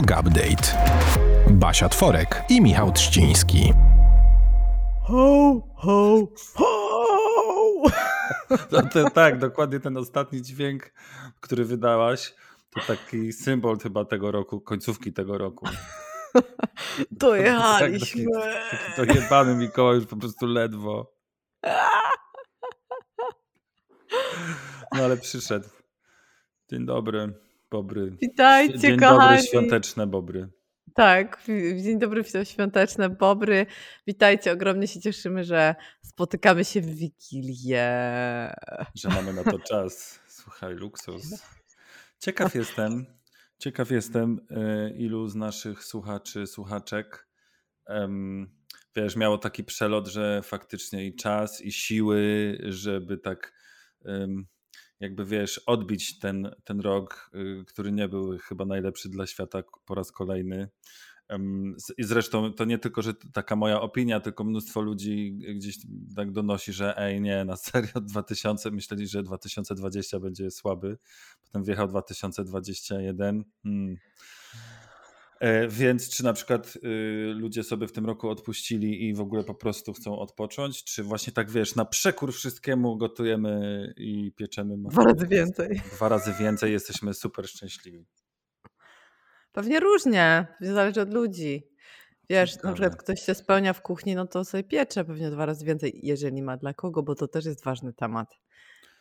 Yoga Update. Basia Tworek i Michał Trzciński. Ho, ho, ho! No to, tak, dokładnie ten ostatni dźwięk, który wydałaś, to taki symbol chyba tego roku, końcówki tego roku. Dojechaliśmy. Tak, taki, taki dojebany Mikołaj już po prostu ledwo. No ale przyszedł. Dzień dobry, Bobry. Witajcie, Dzień kochani. dobry, świąteczne Bobry. Tak, dzień dobry, witam świąteczne, Bobry. Witajcie, ogromnie się cieszymy, że spotykamy się w Wigilię. że mamy na to czas. Słuchaj, luksus. Ciekaw jestem, ciekaw jestem, y, ilu z naszych słuchaczy, słuchaczek, em, wiesz, miało taki przelot, że faktycznie i czas, i siły, żeby tak em, jakby, wiesz, odbić ten, ten rok, y, który nie był chyba najlepszy dla świata po raz kolejny. I zresztą to nie tylko, że taka moja opinia, tylko mnóstwo ludzi gdzieś tak donosi, że ej nie, na serio 2000, myśleli, że 2020 będzie słaby, potem wjechał 2021. Hmm. E, Więc czy na przykład y, ludzie sobie w tym roku odpuścili i w ogóle po prostu chcą odpocząć, czy właśnie tak wiesz, na przekór wszystkiemu gotujemy i pieczemy Dwa razy więcej. dwa razy więcej, jesteśmy super szczęśliwi. Pewnie różnie, zależy od ludzi. Wiesz, na Ciekawe. przykład ktoś się spełnia w kuchni, no to sobie piecze pewnie dwa razy więcej, jeżeli ma dla kogo, bo to też jest ważny temat.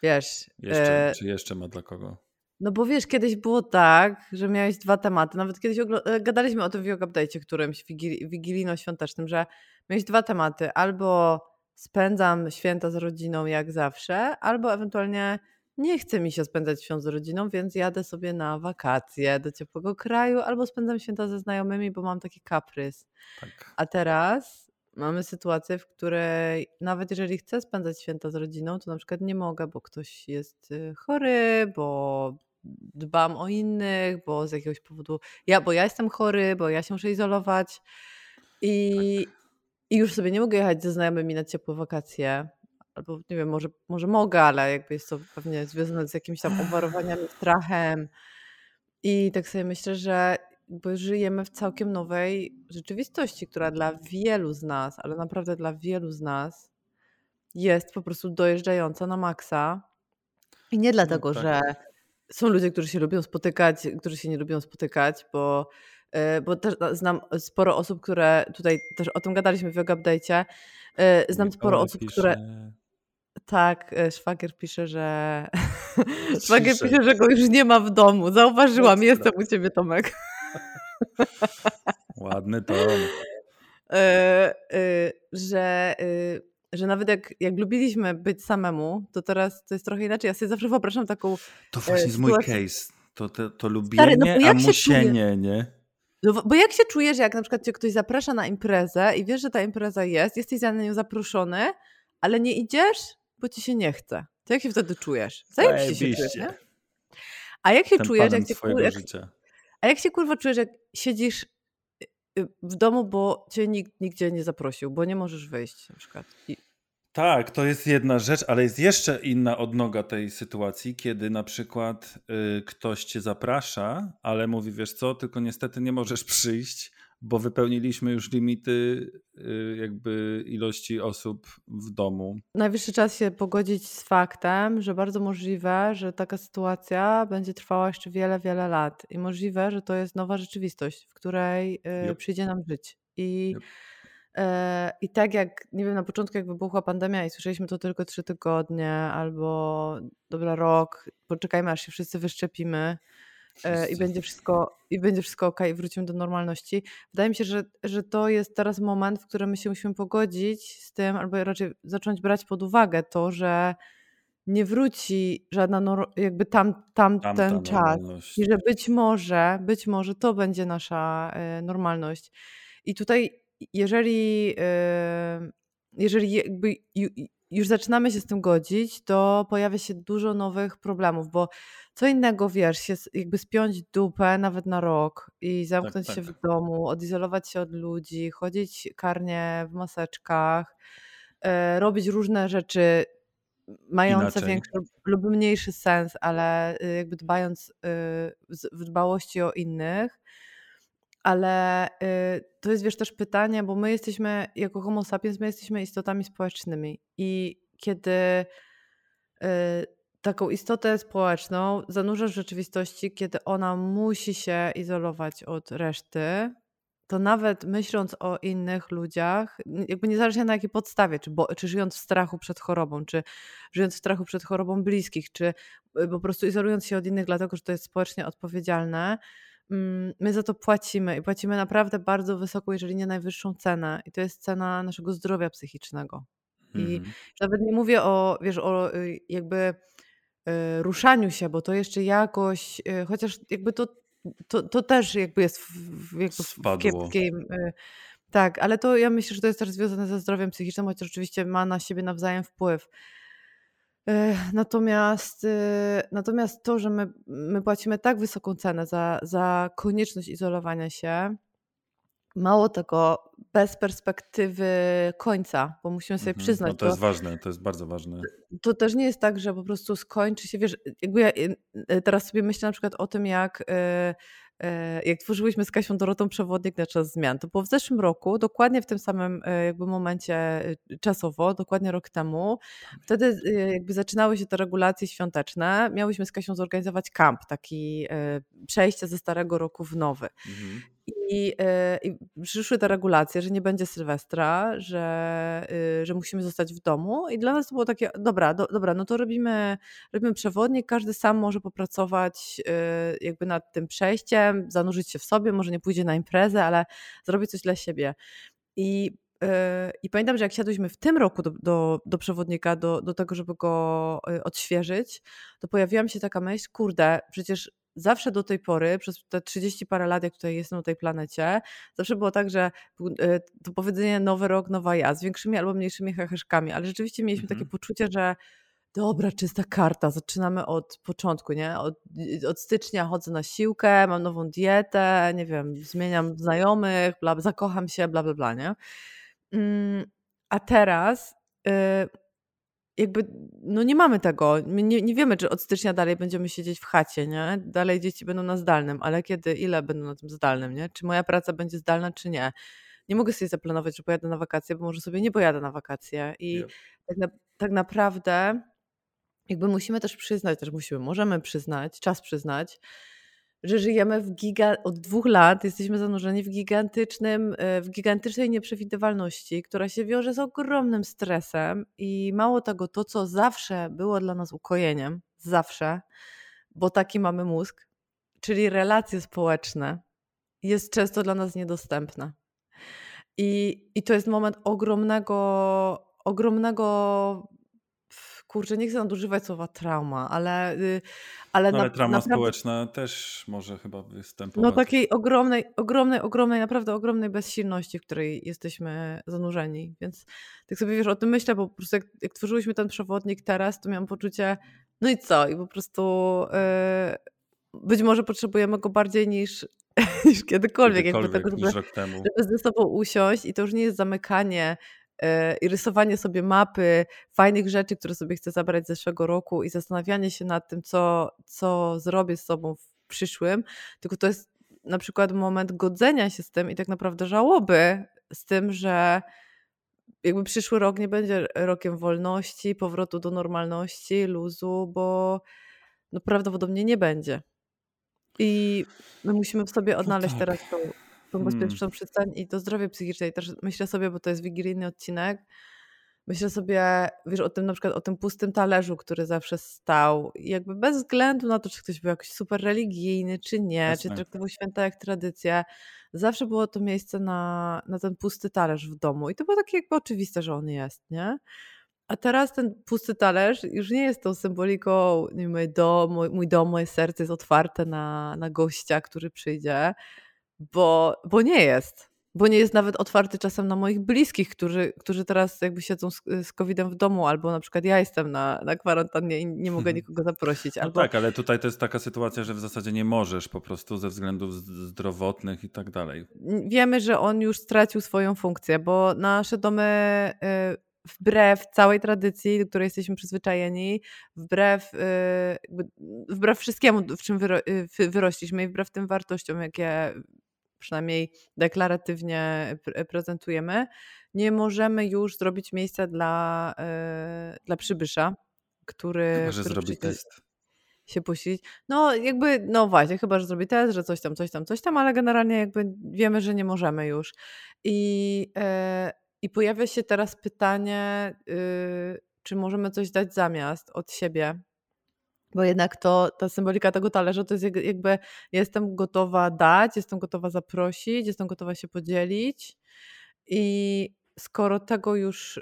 Wiesz, Jeszcze, e, czy jeszcze ma dla kogo? No bo wiesz, kiedyś było tak, że miałeś dwa tematy. Nawet kiedyś e, gadaliśmy o tym w Yoga Update'cie którymś wigili- wigilijno-świątecznym, że miałeś dwa tematy. Albo spędzam święta z rodziną jak zawsze, albo ewentualnie nie chce mi się spędzać świąt z rodziną, więc jadę sobie na wakacje do ciepłego kraju, albo spędzam święta ze znajomymi, bo mam taki kaprys. Tak. A teraz mamy sytuację, w której nawet jeżeli chcę spędzać święta z rodziną, to na przykład nie mogę, bo ktoś jest y, chory, bo dbam o innych, bo z jakiegoś powodu. Ja, bo ja jestem chory, bo ja się muszę izolować. I, i już sobie nie mogę jechać ze znajomymi na ciepłe wakacje. Albo nie wiem, może, może mogę, ale jakby jest to pewnie związane z jakimiś tam obwarowaniami, strachem. I tak sobie myślę, że jakby żyjemy w całkiem nowej rzeczywistości, która dla wielu z nas, ale naprawdę dla wielu z nas jest po prostu dojeżdżająca na maksa. I nie dlatego, tak. że są ludzie, którzy się lubią spotykać, którzy się nie lubią spotykać, bo, e, bo też znam sporo osób, które tutaj też o tym gadaliśmy w Update'cie. e, Znam sporo osób, pisze, które tak, e, szwagier pisze, że szwagier pisze, że go już nie ma w domu. Zauważyłam, jestem u ciebie, Tomek. Ładny. E, e, że, e, że nawet jak, jak lubiliśmy być samemu, to teraz to jest trochę inaczej. Ja sobie zawsze wyobrażam taką. To właśnie jest mój case. To, to, to Stary, lubienie, no bo a musienie, nie? No, bo jak się czujesz, jak na przykład cię ktoś zaprasza na imprezę i wiesz, że ta impreza jest, jesteś za nią zaproszony, ale nie idziesz, bo ci się nie chce. To jak się wtedy czujesz? Zajebiście się czujesz, nie? A jak się Jestem czujesz, jak cię, jak, życia. a jak się kurwa czujesz, jak siedzisz w domu, bo cię nikt nigdzie nie zaprosił, bo nie możesz wyjść na przykład. I, Tak, to jest jedna rzecz, ale jest jeszcze inna odnoga tej sytuacji, kiedy na przykład y, ktoś cię zaprasza, ale mówi, wiesz co, tylko niestety nie możesz przyjść, bo wypełniliśmy już limity y, jakby ilości osób w domu. najwyższy czas się pogodzić z faktem, że bardzo możliwe, że taka sytuacja będzie trwała jeszcze wiele, wiele lat. I możliwe, że to jest nowa rzeczywistość, w której Yep. przyjdzie nam żyć. I, Yep. e, I tak jak, nie wiem, na początku jak wybuchła pandemia i słyszeliśmy to tylko trzy tygodnie albo dobra rok, poczekajmy aż się wszyscy wyszczepimy i Wszyscy. będzie wszystko, i będzie wszystko ok, i wrócimy do normalności. Wydaje mi się, że, że to jest teraz moment, w którym my się musimy pogodzić z tym, albo raczej zacząć brać pod uwagę to, że nie wróci żadna jakby tam, tam Tamta ten czas. I że być może, być może to będzie nasza e, normalność. I tutaj, jeżeli, e, jeżeli jakby już zaczynamy się z tym godzić, to pojawia się dużo nowych problemów, bo co innego, wiesz, się jakby spiąć dupę nawet na rok i zamknąć tak, się tak. w domu, odizolować się od ludzi, chodzić karnie w maseczkach, e, robić różne rzeczy mające Inaczej. większy lub mniejszy sens, ale y, jakby dbając y, w dbałości o innych, Ale y, to jest wiesz też pytanie, bo my jesteśmy, jako homo sapiens, my jesteśmy istotami społecznymi. I kiedy y, taką istotę społeczną zanurzasz w rzeczywistości, kiedy ona musi się izolować od reszty, to nawet myśląc o innych ludziach, jakby niezależnie na jakiej podstawie, czy, bo, czy żyjąc w strachu przed chorobą, czy żyjąc w strachu przed chorobą bliskich, czy y, po prostu izolując się od innych, dlatego że to jest społecznie odpowiedzialne, my za to płacimy i płacimy naprawdę bardzo wysoką, jeżeli nie najwyższą cenę. I to jest cena naszego zdrowia psychicznego. I mhm. nawet nie mówię o, wiesz, o y, jakby y, ruszaniu się, bo to jeszcze jakoś, chociaż jakby to to, to też jakby jest w, w, jakby w kiepskim. Y, tak, ale to ja myślę, że to jest też związane ze zdrowiem psychicznym, chociaż oczywiście ma na siebie nawzajem wpływ. Natomiast, y, natomiast to, że my, my płacimy tak wysoką cenę za, za konieczność izolowania się, mało tego, bez perspektywy końca, bo musimy sobie mhm, przyznać. No to jest ważne, to jest bardzo ważne. To też nie jest tak, że po prostu skończy się, wiesz, jakby ja y, y, teraz sobie myślę na przykład o tym, jak jak tworzyłyśmy z Kasią Dorotą przewodnik na czas zmian, to było w zeszłym roku, dokładnie w tym samym jakby momencie czasowo, dokładnie rok temu. Wtedy jakby zaczynały się te regulacje świąteczne. Miałyśmy z Kasią zorganizować kamp, taki przejście ze starego roku w nowy. Mhm. I, e, I, przyszły te regulacje, że nie będzie Sylwestra, że, y, że musimy zostać w domu. I dla nas to było takie, dobra, do, dobra, no to robimy, robimy przewodnik, każdy sam może popracować y, jakby nad tym przejściem, zanurzyć się w sobie, może nie pójdzie na imprezę, ale zrobić coś dla siebie. I y, i pamiętam, że jak siadłyśmy w tym roku do, do, do przewodnika, do, do tego, żeby go odświeżyć, to pojawiła mi się taka myśl, kurde, przecież zawsze do tej pory, przez te 30 parę lat, jak tutaj jestem na tej planecie, zawsze było tak, że e, to powiedzenie nowy rok, nowa ja, z większymi albo mniejszymi heheszkami, ale rzeczywiście mieliśmy mhm. takie poczucie, że dobra, czysta karta, zaczynamy od początku, nie? Od, od, stycznia chodzę na siłkę, mam nową dietę, nie wiem, zmieniam znajomych, bla, zakocham się, bla, bla, bla, nie? Mm, a teraz... Y, jakby no nie mamy tego. My nie, nie wiemy, czy od stycznia dalej będziemy siedzieć w chacie, nie? Dalej dzieci będą na zdalnym, ale kiedy, ile będą na tym zdalnym, nie? Czy moja praca będzie zdalna, czy nie? Nie mogę sobie zaplanować, że pojadę na wakacje, bo może sobie nie pojadę na wakacje. I tak, na, tak naprawdę jakby musimy też przyznać, też musimy, możemy przyznać, czas przyznać, że żyjemy w giga, od dwóch lat jesteśmy zanurzeni w gigantycznym, e, w gigantycznej nieprzewidywalności, która się wiąże z ogromnym stresem i mało tego, to co zawsze było dla nas ukojeniem, zawsze, bo taki mamy mózg, czyli relacje społeczne, jest często dla nas niedostępne. I, i to jest moment ogromnego, ogromnego kurczę, nie chcę nadużywać słowa trauma, ale. Y, ale, ale na, trauma naprawdę, społeczna też może chyba występować. No takiej ogromnej, ogromnej, ogromnej, naprawdę ogromnej bezsilności, w której jesteśmy zanurzeni. Więc tak sobie wiesz, o tym myślę, bo po prostu jak, jak tworzyłyśmy ten przewodnik teraz, to miałam poczucie, no i co? I po prostu yy, być może potrzebujemy go bardziej niż, niż kiedykolwiek, kiedykolwiek jakby tego, żeby, żeby ze sobą usiąść i to już nie jest zamykanie i rysowanie sobie mapy fajnych rzeczy, które sobie chcę zabrać z zeszłego roku i zastanawianie się nad tym, co, co zrobię z sobą w przyszłym, tylko to jest na przykład moment godzenia się z tym i tak naprawdę żałoby z tym, że jakby przyszły rok nie będzie rokiem wolności, powrotu do normalności, luzu, bo no prawdopodobnie nie będzie. I my musimy w sobie no odnaleźć no tak. teraz tą tą bezpieczną hmm. przystań i to zdrowie psychiczne. I też myślę sobie, bo to jest wigilijny odcinek, myślę sobie, wiesz, o tym na przykład o tym pustym talerzu, który zawsze stał. I jakby bez względu na to, czy ktoś był jakiś super religijny, czy nie, Jasne. czy traktował święta jak tradycję, zawsze było to miejsce na, na ten pusty talerz w domu. I to było takie jakby oczywiste, że on jest, nie? A teraz ten pusty talerz już nie jest tą symboliką, nie wiem, mój dom, mój, mój dom, moje serce jest otwarte na, na gościa, który przyjdzie bo, bo nie jest. Bo nie jest nawet otwarty czasem na moich bliskich, którzy, którzy teraz jakby siedzą z, z COVID-em w domu, albo na przykład ja jestem na, na kwarantannie i nie mogę mhm. nikogo zaprosić. No albo... tak, ale tutaj to jest taka sytuacja, że w zasadzie nie możesz po prostu ze względów zdrowotnych i tak dalej. Wiemy, że on już stracił swoją funkcję, bo nasze domy y, wbrew całej tradycji, do której jesteśmy przyzwyczajeni, wbrew, y, wbrew wszystkiemu, w czym wyro, y, wyrośliśmy i wbrew tym wartościom, jakie przynajmniej deklaratywnie prezentujemy, nie możemy już zrobić miejsca dla, dla przybysza, który. Chyba, że zrobi test się posilić. No, jakby, no właśnie, chyba, że zrobi test, że coś tam, coś tam, coś tam, ale generalnie jakby wiemy, że nie możemy już. I, e, i pojawia się teraz pytanie, y, czy możemy coś dać zamiast od siebie. Bo jednak to, ta symbolika tego talerza to jest jakby jestem gotowa dać, jestem gotowa zaprosić, jestem gotowa się podzielić. I skoro tego już y,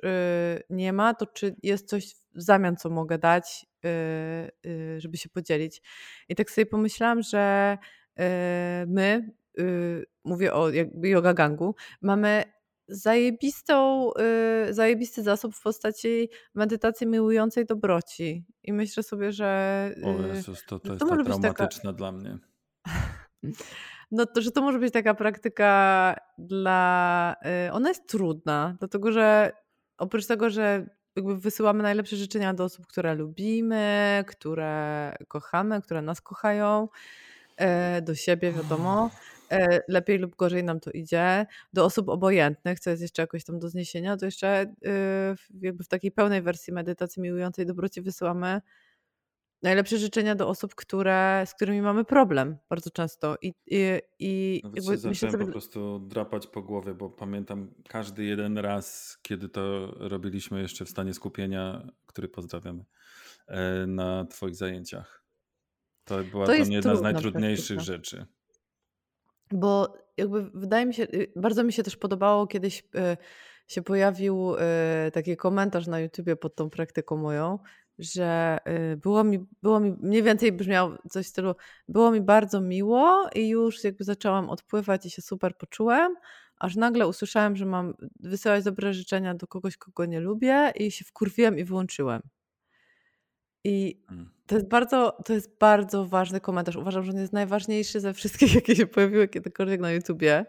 nie ma, to czy jest coś w zamian, co mogę dać, y, y, żeby się podzielić? I tak sobie pomyślałam, że my, mówię o jakby yoga gangu, mamy zajebistą, zajebisty zasób w postaci medytacji miłującej dobroci. I myślę sobie, że. O Jezus, to, to jest to tak traumatyczne taka... dla mnie. no to, że to może być taka praktyka dla. Y, ona jest trudna, dlatego że oprócz tego, że jakby wysyłamy najlepsze życzenia do osób, które lubimy, które kochamy, które nas kochają, y, do siebie, wiadomo. Y, lepiej lub gorzej nam to idzie. Do osób obojętnych, co jest jeszcze jakoś tam do zniesienia, to jeszcze jakby w takiej pełnej wersji medytacji miłującej dobroci wysyłamy najlepsze życzenia do osób, które, z którymi mamy problem bardzo często. I, i, i Nawet jakby się zacząłem sobie... po prostu drapać po głowie, bo pamiętam każdy jeden raz, kiedy to robiliśmy jeszcze w stanie skupienia, który pozdrawiamy, e, na Twoich zajęciach. To była to jedna z najtrudniejszych praktyka. rzeczy. Bo jakby wydaje mi się, y, bardzo mi się też podobało kiedyś y, się pojawił y, taki komentarz na YouTubie pod tą praktyką moją, że było mi, było mi mniej więcej brzmiało coś w stylu, było mi bardzo miło i już jakby zaczęłam odpływać i się super poczułem, aż nagle usłyszałem, że mam wysyłać dobre życzenia do kogoś, kogo nie lubię i się wkurwiłem i wyłączyłem. I hmm. to jest bardzo, to jest bardzo ważny komentarz. Uważam, że on jest najważniejszy ze wszystkich, jakie się pojawiły kiedykolwiek na YouTubie,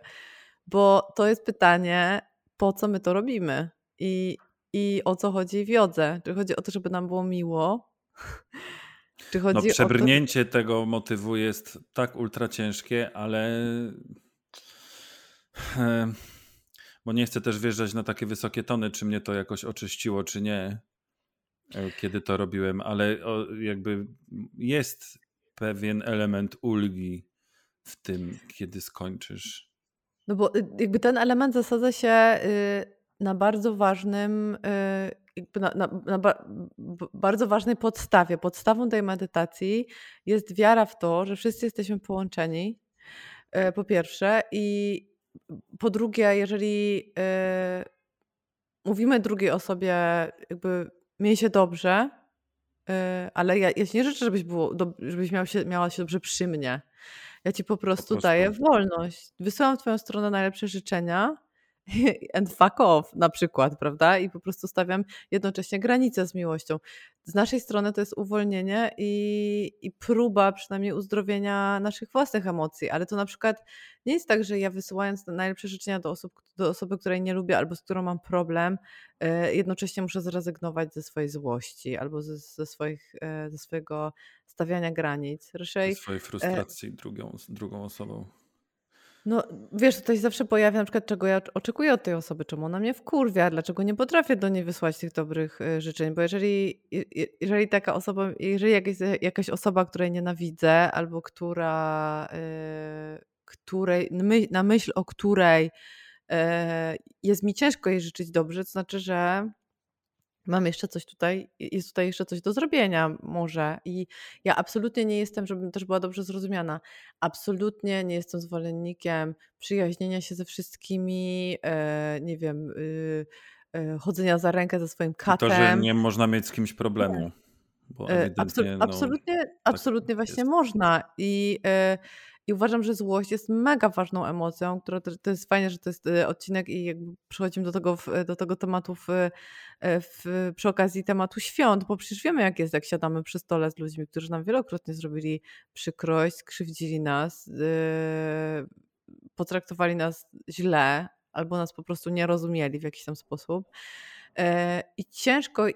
bo to jest pytanie, po co my to robimy? I i o co chodzi w jodze. Czy chodzi o to, żeby nam było miło? Czy chodzi no, przebrnięcie to... tego motywu jest tak ultra ciężkie, ale bo nie chcę też wjeżdżać na takie wysokie tony, czy mnie to jakoś oczyściło, czy nie, e, kiedy to robiłem, ale jakby jest pewien element ulgi w tym, kiedy skończysz. No bo y, jakby ten element zasadza się y, na bardzo ważnym, y, na, na, na ba, bardzo ważnej podstawie. Podstawą tej medytacji jest wiara w to, że wszyscy jesteśmy połączeni. Po pierwsze, i po drugie, jeżeli mówimy drugiej osobie, jakby miej się dobrze, ale ja, ja nie życzę, żebyś, było, żebyś miał się, miała się dobrze przy mnie. Ja ci po prostu, po prostu. daję wolność. Wysyłam w twoją stronę najlepsze życzenia and fuck off na przykład, prawda? I po prostu stawiam jednocześnie granice z miłością. Z naszej strony to jest uwolnienie i, i próba przynajmniej uzdrowienia naszych własnych emocji, ale to na przykład nie jest tak, że ja wysyłając najlepsze życzenia do, osób, do osoby, której nie lubię albo z którą mam problem, e, jednocześnie muszę zrezygnować ze swojej złości albo ze, ze, swoich, e, ze swojego stawiania granic. Raczej, ze swojej e, frustracji drugą, drugą osobą. No wiesz, tutaj zawsze pojawia na przykład, czego ja oczekuję od tej osoby, czemu ona mnie wkurwia, dlaczego nie potrafię do niej wysłać tych dobrych e, życzeń, bo jeżeli, jeżeli taka osoba, jeżeli jakaś, jakaś osoba, której nienawidzę albo która, e, której, na myśl o której e, jest mi ciężko jej życzyć dobrze, to znaczy, że mam jeszcze coś tutaj, jest tutaj jeszcze coś do zrobienia może i ja absolutnie nie jestem, żebym też była dobrze zrozumiana, absolutnie nie jestem zwolennikiem przyjaźnienia się ze wszystkimi, e, nie wiem, y, e, chodzenia za rękę ze swoim katem. I to, że nie można mieć z kimś problemu. Bo e, absolutnie, no, absolutnie, tak absolutnie właśnie jest. można i i uważam, że złość jest mega ważną emocją, która to jest fajnie, że to jest e, odcinek i jakby przechodzimy do tego, do tego tematu w, e, w, przy okazji tematu świąt, bo przecież wiemy jak jest, jak siadamy przy stole z ludźmi, którzy nam wielokrotnie zrobili przykrość, skrzywdzili nas, yy, potraktowali nas źle albo nas po prostu nie rozumieli w jakiś tam sposób. Yy, I ciężko,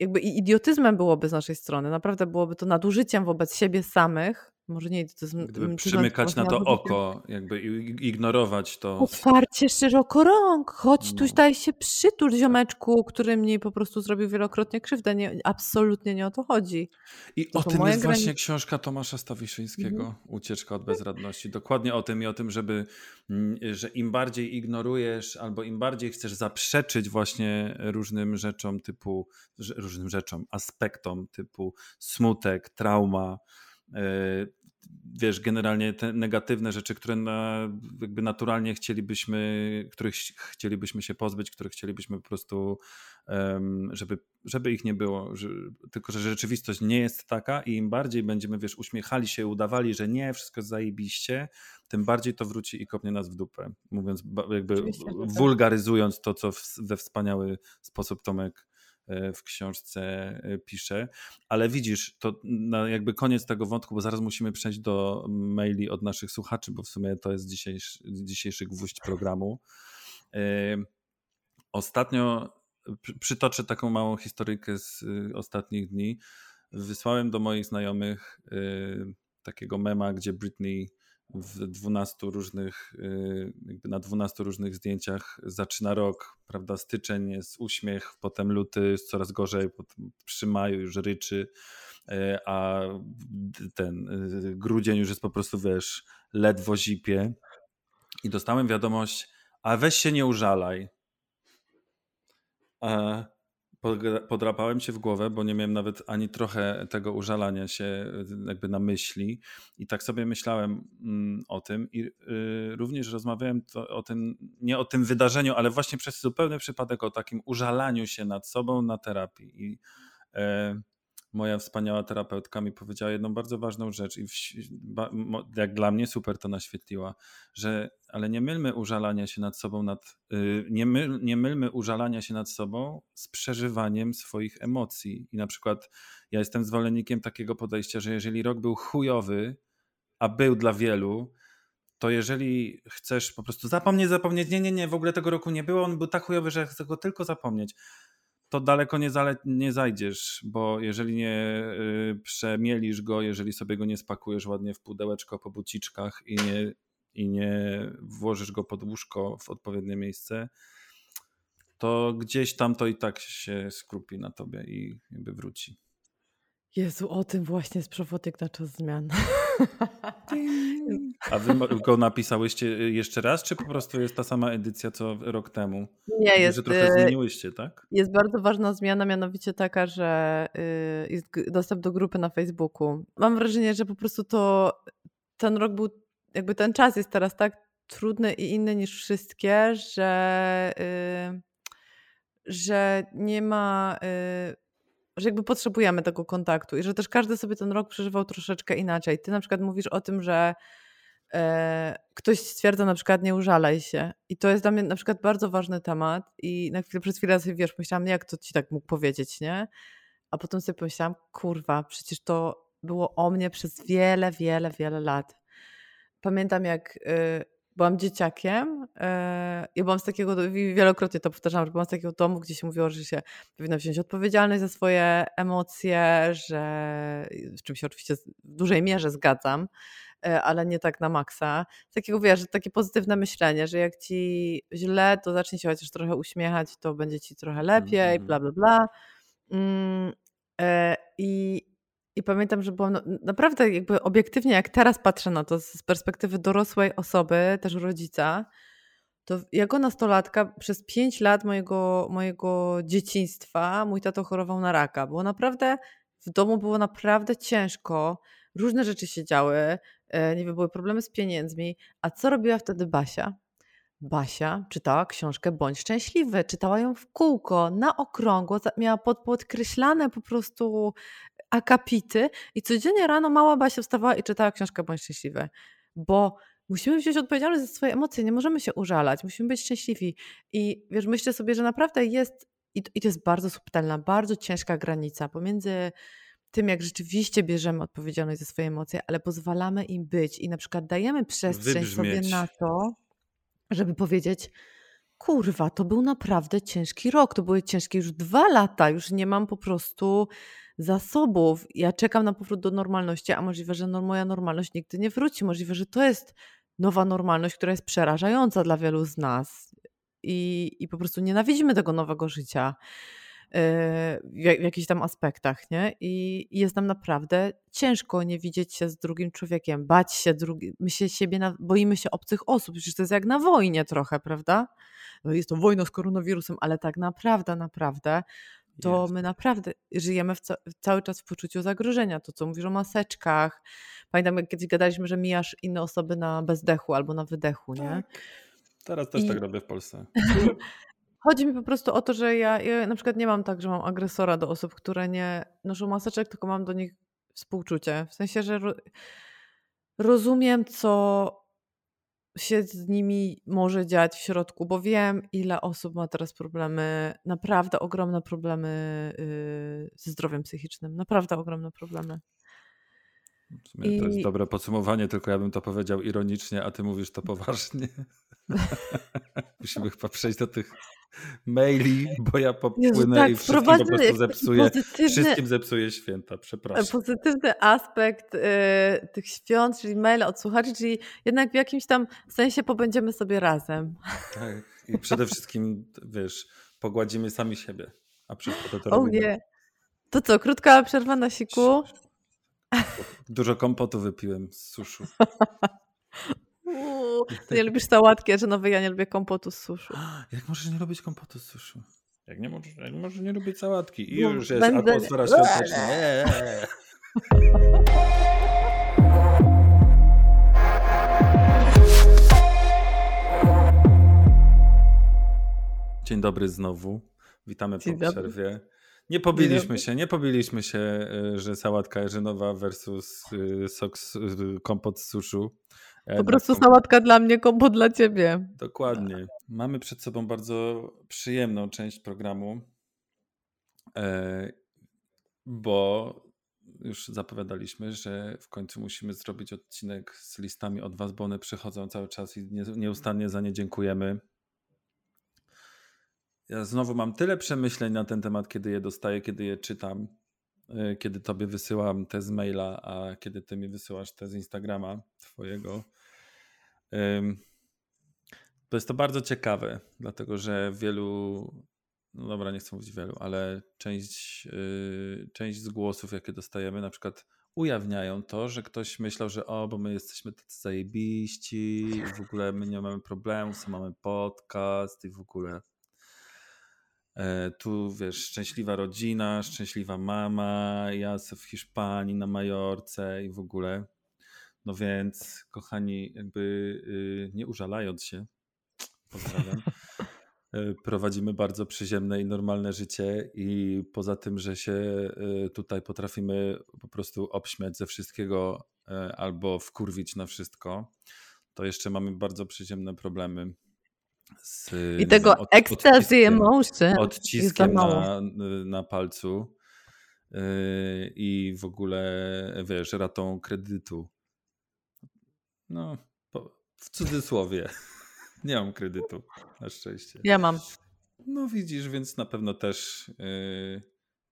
jakby i idiotyzmem byłoby z naszej strony, naprawdę byłoby to nadużyciem wobec siebie samych, może nie to jest Gdyby przymykać na to oko, jakby ignorować to. Otwarcie szeroko rąk, chodź no. tu, daj się przytul ziomeczku, który mi po prostu zrobił wielokrotnie krzywdę. Nie, absolutnie nie o to chodzi. I to o tym jest właśnie książka Tomasza Stawiszyńskiego, mhm. Ucieczka od bezradności. Dokładnie o tym i o tym, żeby, mm, że im bardziej ignorujesz albo im bardziej chcesz zaprzeczyć właśnie różnym rzeczom typu, różnym rzeczom, aspektom typu smutek, trauma, wiesz, generalnie te negatywne rzeczy, które na, jakby naturalnie chcielibyśmy, których chcielibyśmy się pozbyć, których chcielibyśmy po prostu, żeby, żeby ich nie było. Że, tylko, że rzeczywistość nie jest taka i im bardziej będziemy, wiesz, uśmiechali się, udawali, że nie, wszystko jest zajebiście, tym bardziej to wróci i kopnie nas w dupę. Mówiąc, jakby tak. wulgaryzując to, co we wspaniały sposób Tomek w książce e, pisze. Ale widzisz, to jakby koniec tego wątku, bo zaraz musimy przejść do maili od naszych słuchaczy, bo w sumie to jest dzisiejszy, dzisiejszy gwóźdź programu. E, ostatnio przytoczę taką małą historyjkę z ostatnich dni. Wysłałem do moich znajomych takiego mema, gdzie Britney w 12 różnych, y, jakby na 12 różnych zdjęciach zaczyna rok, prawda, styczeń jest uśmiech, potem luty jest coraz gorzej, potem przy maju już ryczy, y, a ten y, grudzień już jest po prostu, wiesz, ledwo zipie i dostałem wiadomość, a weź się nie użalaj. A podrapałem się w głowę, bo nie miałem nawet ani trochę tego użalania się jakby na myśli. I tak sobie myślałem mm, o tym. I y, również rozmawiałem o tym, nie o tym wydarzeniu, ale właśnie przez zupełny przypadek o takim użalaniu się nad sobą na terapii. I e, moja wspaniała terapeutka mi powiedziała jedną bardzo ważną rzecz i w, jak dla mnie super to naświetliła, że ale nie mylmy użalania się nad sobą nad, y, nie, nie mylmy użalania się nad sobą z przeżywaniem swoich emocji. I na przykład ja jestem zwolennikiem takiego podejścia, że jeżeli rok był chujowy, a był dla wielu, to jeżeli chcesz po prostu zapomnieć, zapomnieć, nie, nie, nie, w ogóle tego roku nie było, on był tak chujowy, że chcę go tylko zapomnieć, to daleko nie, zale, nie zajdziesz, bo jeżeli nie y, przemielisz go, jeżeli sobie go nie spakujesz ładnie w pudełeczko po buciczkach i nie, i nie włożysz go pod łóżko w odpowiednie miejsce, to gdzieś tam to i tak się skrupi na tobie i jakby wróci. Jezu, o tym właśnie jest przewodnik na czas zmian. A wy go napisałyście jeszcze raz, czy po prostu jest ta sama edycja co rok temu? Nie, jest. Że trochę y, zmieniłyście, tak? Jest bardzo ważna zmiana, mianowicie taka, że y, jest dostęp do grupy na Facebooku. Mam wrażenie, że po prostu to ten rok był, jakby ten czas jest teraz tak trudny i inny niż wszystkie, że, y, że nie ma że jakby potrzebujemy tego kontaktu i że też każdy sobie ten rok przeżywał troszeczkę inaczej. Ty na przykład mówisz o tym, że e, ktoś stwierdza na przykład nie użalaj się i to jest dla mnie na przykład bardzo ważny temat i na chwilę, przez chwilę sobie wiesz, myślałam, jak to ci tak mógł powiedzieć, nie? A potem sobie pomyślałam, kurwa, przecież to było o mnie przez wiele, wiele, wiele lat. Pamiętam jak y, byłam dzieciakiem. E, ja byłam z takiego, wielokrotnie to powtarzałam, że byłam z takiego domu, gdzie się mówiło, że się powinno wziąć odpowiedzialność za swoje emocje, że z czym się oczywiście w dużej mierze zgadzam, e, ale nie tak na maksa. Z takiego, wiesz, takie pozytywne myślenie, że jak ci źle, to zacznij się chociaż trochę uśmiechać, to będzie ci trochę lepiej, mm -hmm. bla, bla, bla. E, I i pamiętam, że byłam no, naprawdę jakby obiektywnie, jak teraz patrzę na to z perspektywy dorosłej osoby, też rodzica, to jako nastolatka przez pięć lat mojego, mojego dzieciństwa mój tato chorował na raka. Było naprawdę, w domu było naprawdę ciężko, różne rzeczy się działy, e, nie wiem, były problemy z pieniędzmi. A co robiła wtedy Basia? Basia czytała książkę Bądź Szczęśliwy. Czytała ją w kółko, na okrągło, miała pod, podkreślane po prostu akapity i codziennie rano mała Basia wstawała i czytała książkę Bądź Szczęśliwy. Bo musimy wziąć odpowiedzialność za swoje emocje, nie możemy się użalać, musimy być szczęśliwi. I wiesz, myślę sobie, że naprawdę jest, i to, i to jest bardzo subtelna, bardzo ciężka granica pomiędzy tym, jak rzeczywiście bierzemy odpowiedzialność za swoje emocje, ale pozwalamy im być i na przykład dajemy przestrzeń Wybrzmieć. sobie na to, żeby powiedzieć, kurwa, to był naprawdę ciężki rok, to były ciężkie już dwa lata, już nie mam po prostu zasobów. Ja czekam na powrót do normalności, a możliwe, że moja normalność nigdy nie wróci. Możliwe, że to jest nowa normalność, która jest przerażająca dla wielu z nas. I, i po prostu nienawidzimy tego nowego życia w, w jakichś tam aspektach, nie? I jest nam naprawdę ciężko nie widzieć się z drugim człowiekiem, bać się drugi, my się siebie, na, boimy się obcych osób, przecież to jest jak na wojnie trochę, prawda? No jest to wojna z koronawirusem, ale tak naprawdę, naprawdę to jest. my naprawdę żyjemy ca cały czas w poczuciu zagrożenia. To, co mówisz o maseczkach. Pamiętam, jak kiedyś gadaliśmy, że mijasz inne osoby na bezdechu albo na wydechu, nie? Tak. Teraz też I... tak robię w Polsce. Chodzi mi po prostu o to, że ja, ja na przykład nie mam tak, że mam agresora do osób, które nie noszą maseczek, tylko mam do nich współczucie. W sensie, że ro rozumiem, co się z nimi może dziać w środku, bo wiem, ile osób ma teraz problemy, naprawdę ogromne problemy yy, ze zdrowiem psychicznym. Naprawdę ogromne problemy. I... To jest dobre podsumowanie, tylko ja bym to powiedział ironicznie, a ty mówisz to poważnie. Musimy chyba przejść do tych maili, bo ja popłynę tak, i wszystkim po prostu zepsuję, wszystkim zepsuję święta, przepraszam. Pozytywny aspekt y, tych świąt, czyli maile od słuchaczy, czyli jednak w jakimś tam sensie pobędziemy sobie razem. Tak, i przede wszystkim, wiesz, pogładzimy sami siebie, a przez to to robimy. nie. To co, krótka przerwa na siku? Dużo kompotu wypiłem z suszu. ty nie lubisz sałatki, a że nowy ja nie lubię kompotu z suszu. Jak możesz nie lubić kompotu z suszu? Jak nie możesz, jak możesz nie lubić sałatki? I już jest Będę... atmosfera świąteczna. Dzień dobry znowu. Witamy Dzień po dobry. przerwie. Nie pobiliśmy się, nie pobiliśmy się, e, że sałatka jarzynowa versus e, sok, e, kompot z suszu. Po prostu sałatka dla mnie, kompot dla ciebie. Dokładnie. Mamy przed sobą bardzo przyjemną część programu, bo już zapowiadaliśmy, że w końcu musimy zrobić odcinek z listami od Was, bo one przychodzą cały czas i nieustannie za nie dziękujemy. Ja znowu mam tyle przemyśleń na ten temat, kiedy je dostaję, kiedy je czytam, e, kiedy tobie wysyłam te z maila, a kiedy ty mi wysyłasz te z Instagrama twojego. To jest to bardzo ciekawe, dlatego że wielu, no dobra, nie chcę mówić wielu, ale część, y, część z głosów, jakie dostajemy, na przykład ujawniają to, że ktoś myślał, że o, bo my jesteśmy tacy zajebiści, w ogóle my nie mamy problemów, mamy podcast i w ogóle tu wiesz, szczęśliwa rodzina, szczęśliwa mama, ja w Hiszpanii, na Majorce i w ogóle. No więc, kochani, jakby y, nie użalając się, pozdrawiam, e, prowadzimy bardzo przyziemne i normalne życie i poza tym, że się y, tutaj potrafimy po prostu obśmiać ze wszystkiego e, albo wkurwić na wszystko, to jeszcze mamy bardzo przyziemne problemy z, I tego od, ecstasy emotion odciskiem na, na palcu yy, i w ogóle, wiesz, ratą kredytu. No, po, w cudzysłowie. Nie mam kredytu, na szczęście. Ja mam. No widzisz, więc na pewno też yy,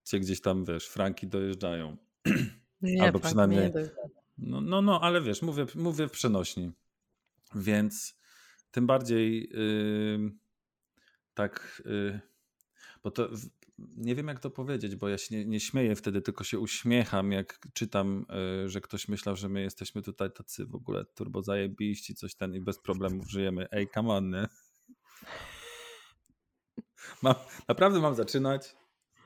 cię gdzieś tam, wiesz, franki dojeżdżają. Nie, Albo przynajmniej. Nie no, no, no, ale wiesz, mówię, mówię w przenośni. Więc tym bardziej yy, tak, yy, bo to nie wiem jak to powiedzieć, bo ja się nie, nie śmieję wtedy, tylko się uśmiecham, jak czytam, yy, że ktoś myślał, że my jesteśmy tutaj tacy w ogóle turbo zajebiści, coś ten i bez problemów żyjemy. Ej, come on, nie? Mam, naprawdę mam zaczynać?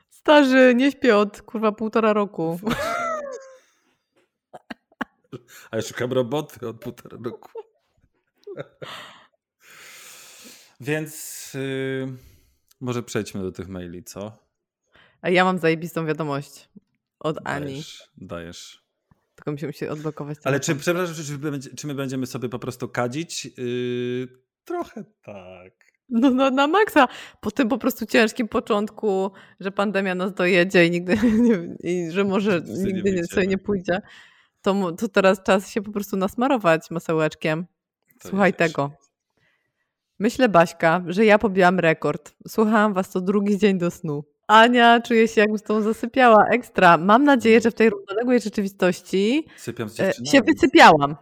Starzy, nie śpię od kurwa półtora roku. A ja szukam roboty od półtora roku. Więc yy, może przejdźmy do tych maili, co? A ja mam zajebistą wiadomość od Ani. Dajesz, dajesz. Tylko musimy się odblokować. Ale czy, przepraszam, czy, czy, my będziemy sobie po prostu kadzić? Yy, trochę tak. No, no na maksa. Po tym po prostu ciężkim początku, że pandemia nas dojedzie i nigdy nie, i że może nigdy nie, sobie nie pójdzie, to, to teraz czas się po prostu nasmarować masełeczkiem. To Słuchaj tego. Myślę, Baśka, że ja pobiłam rekord. Słuchałam was co drugi dzień do snu. Ania czuje się jakby z tą zasypiała ekstra. Mam nadzieję, że w tej równoległej rzeczywistości Sypiam z e, się wysypiałam.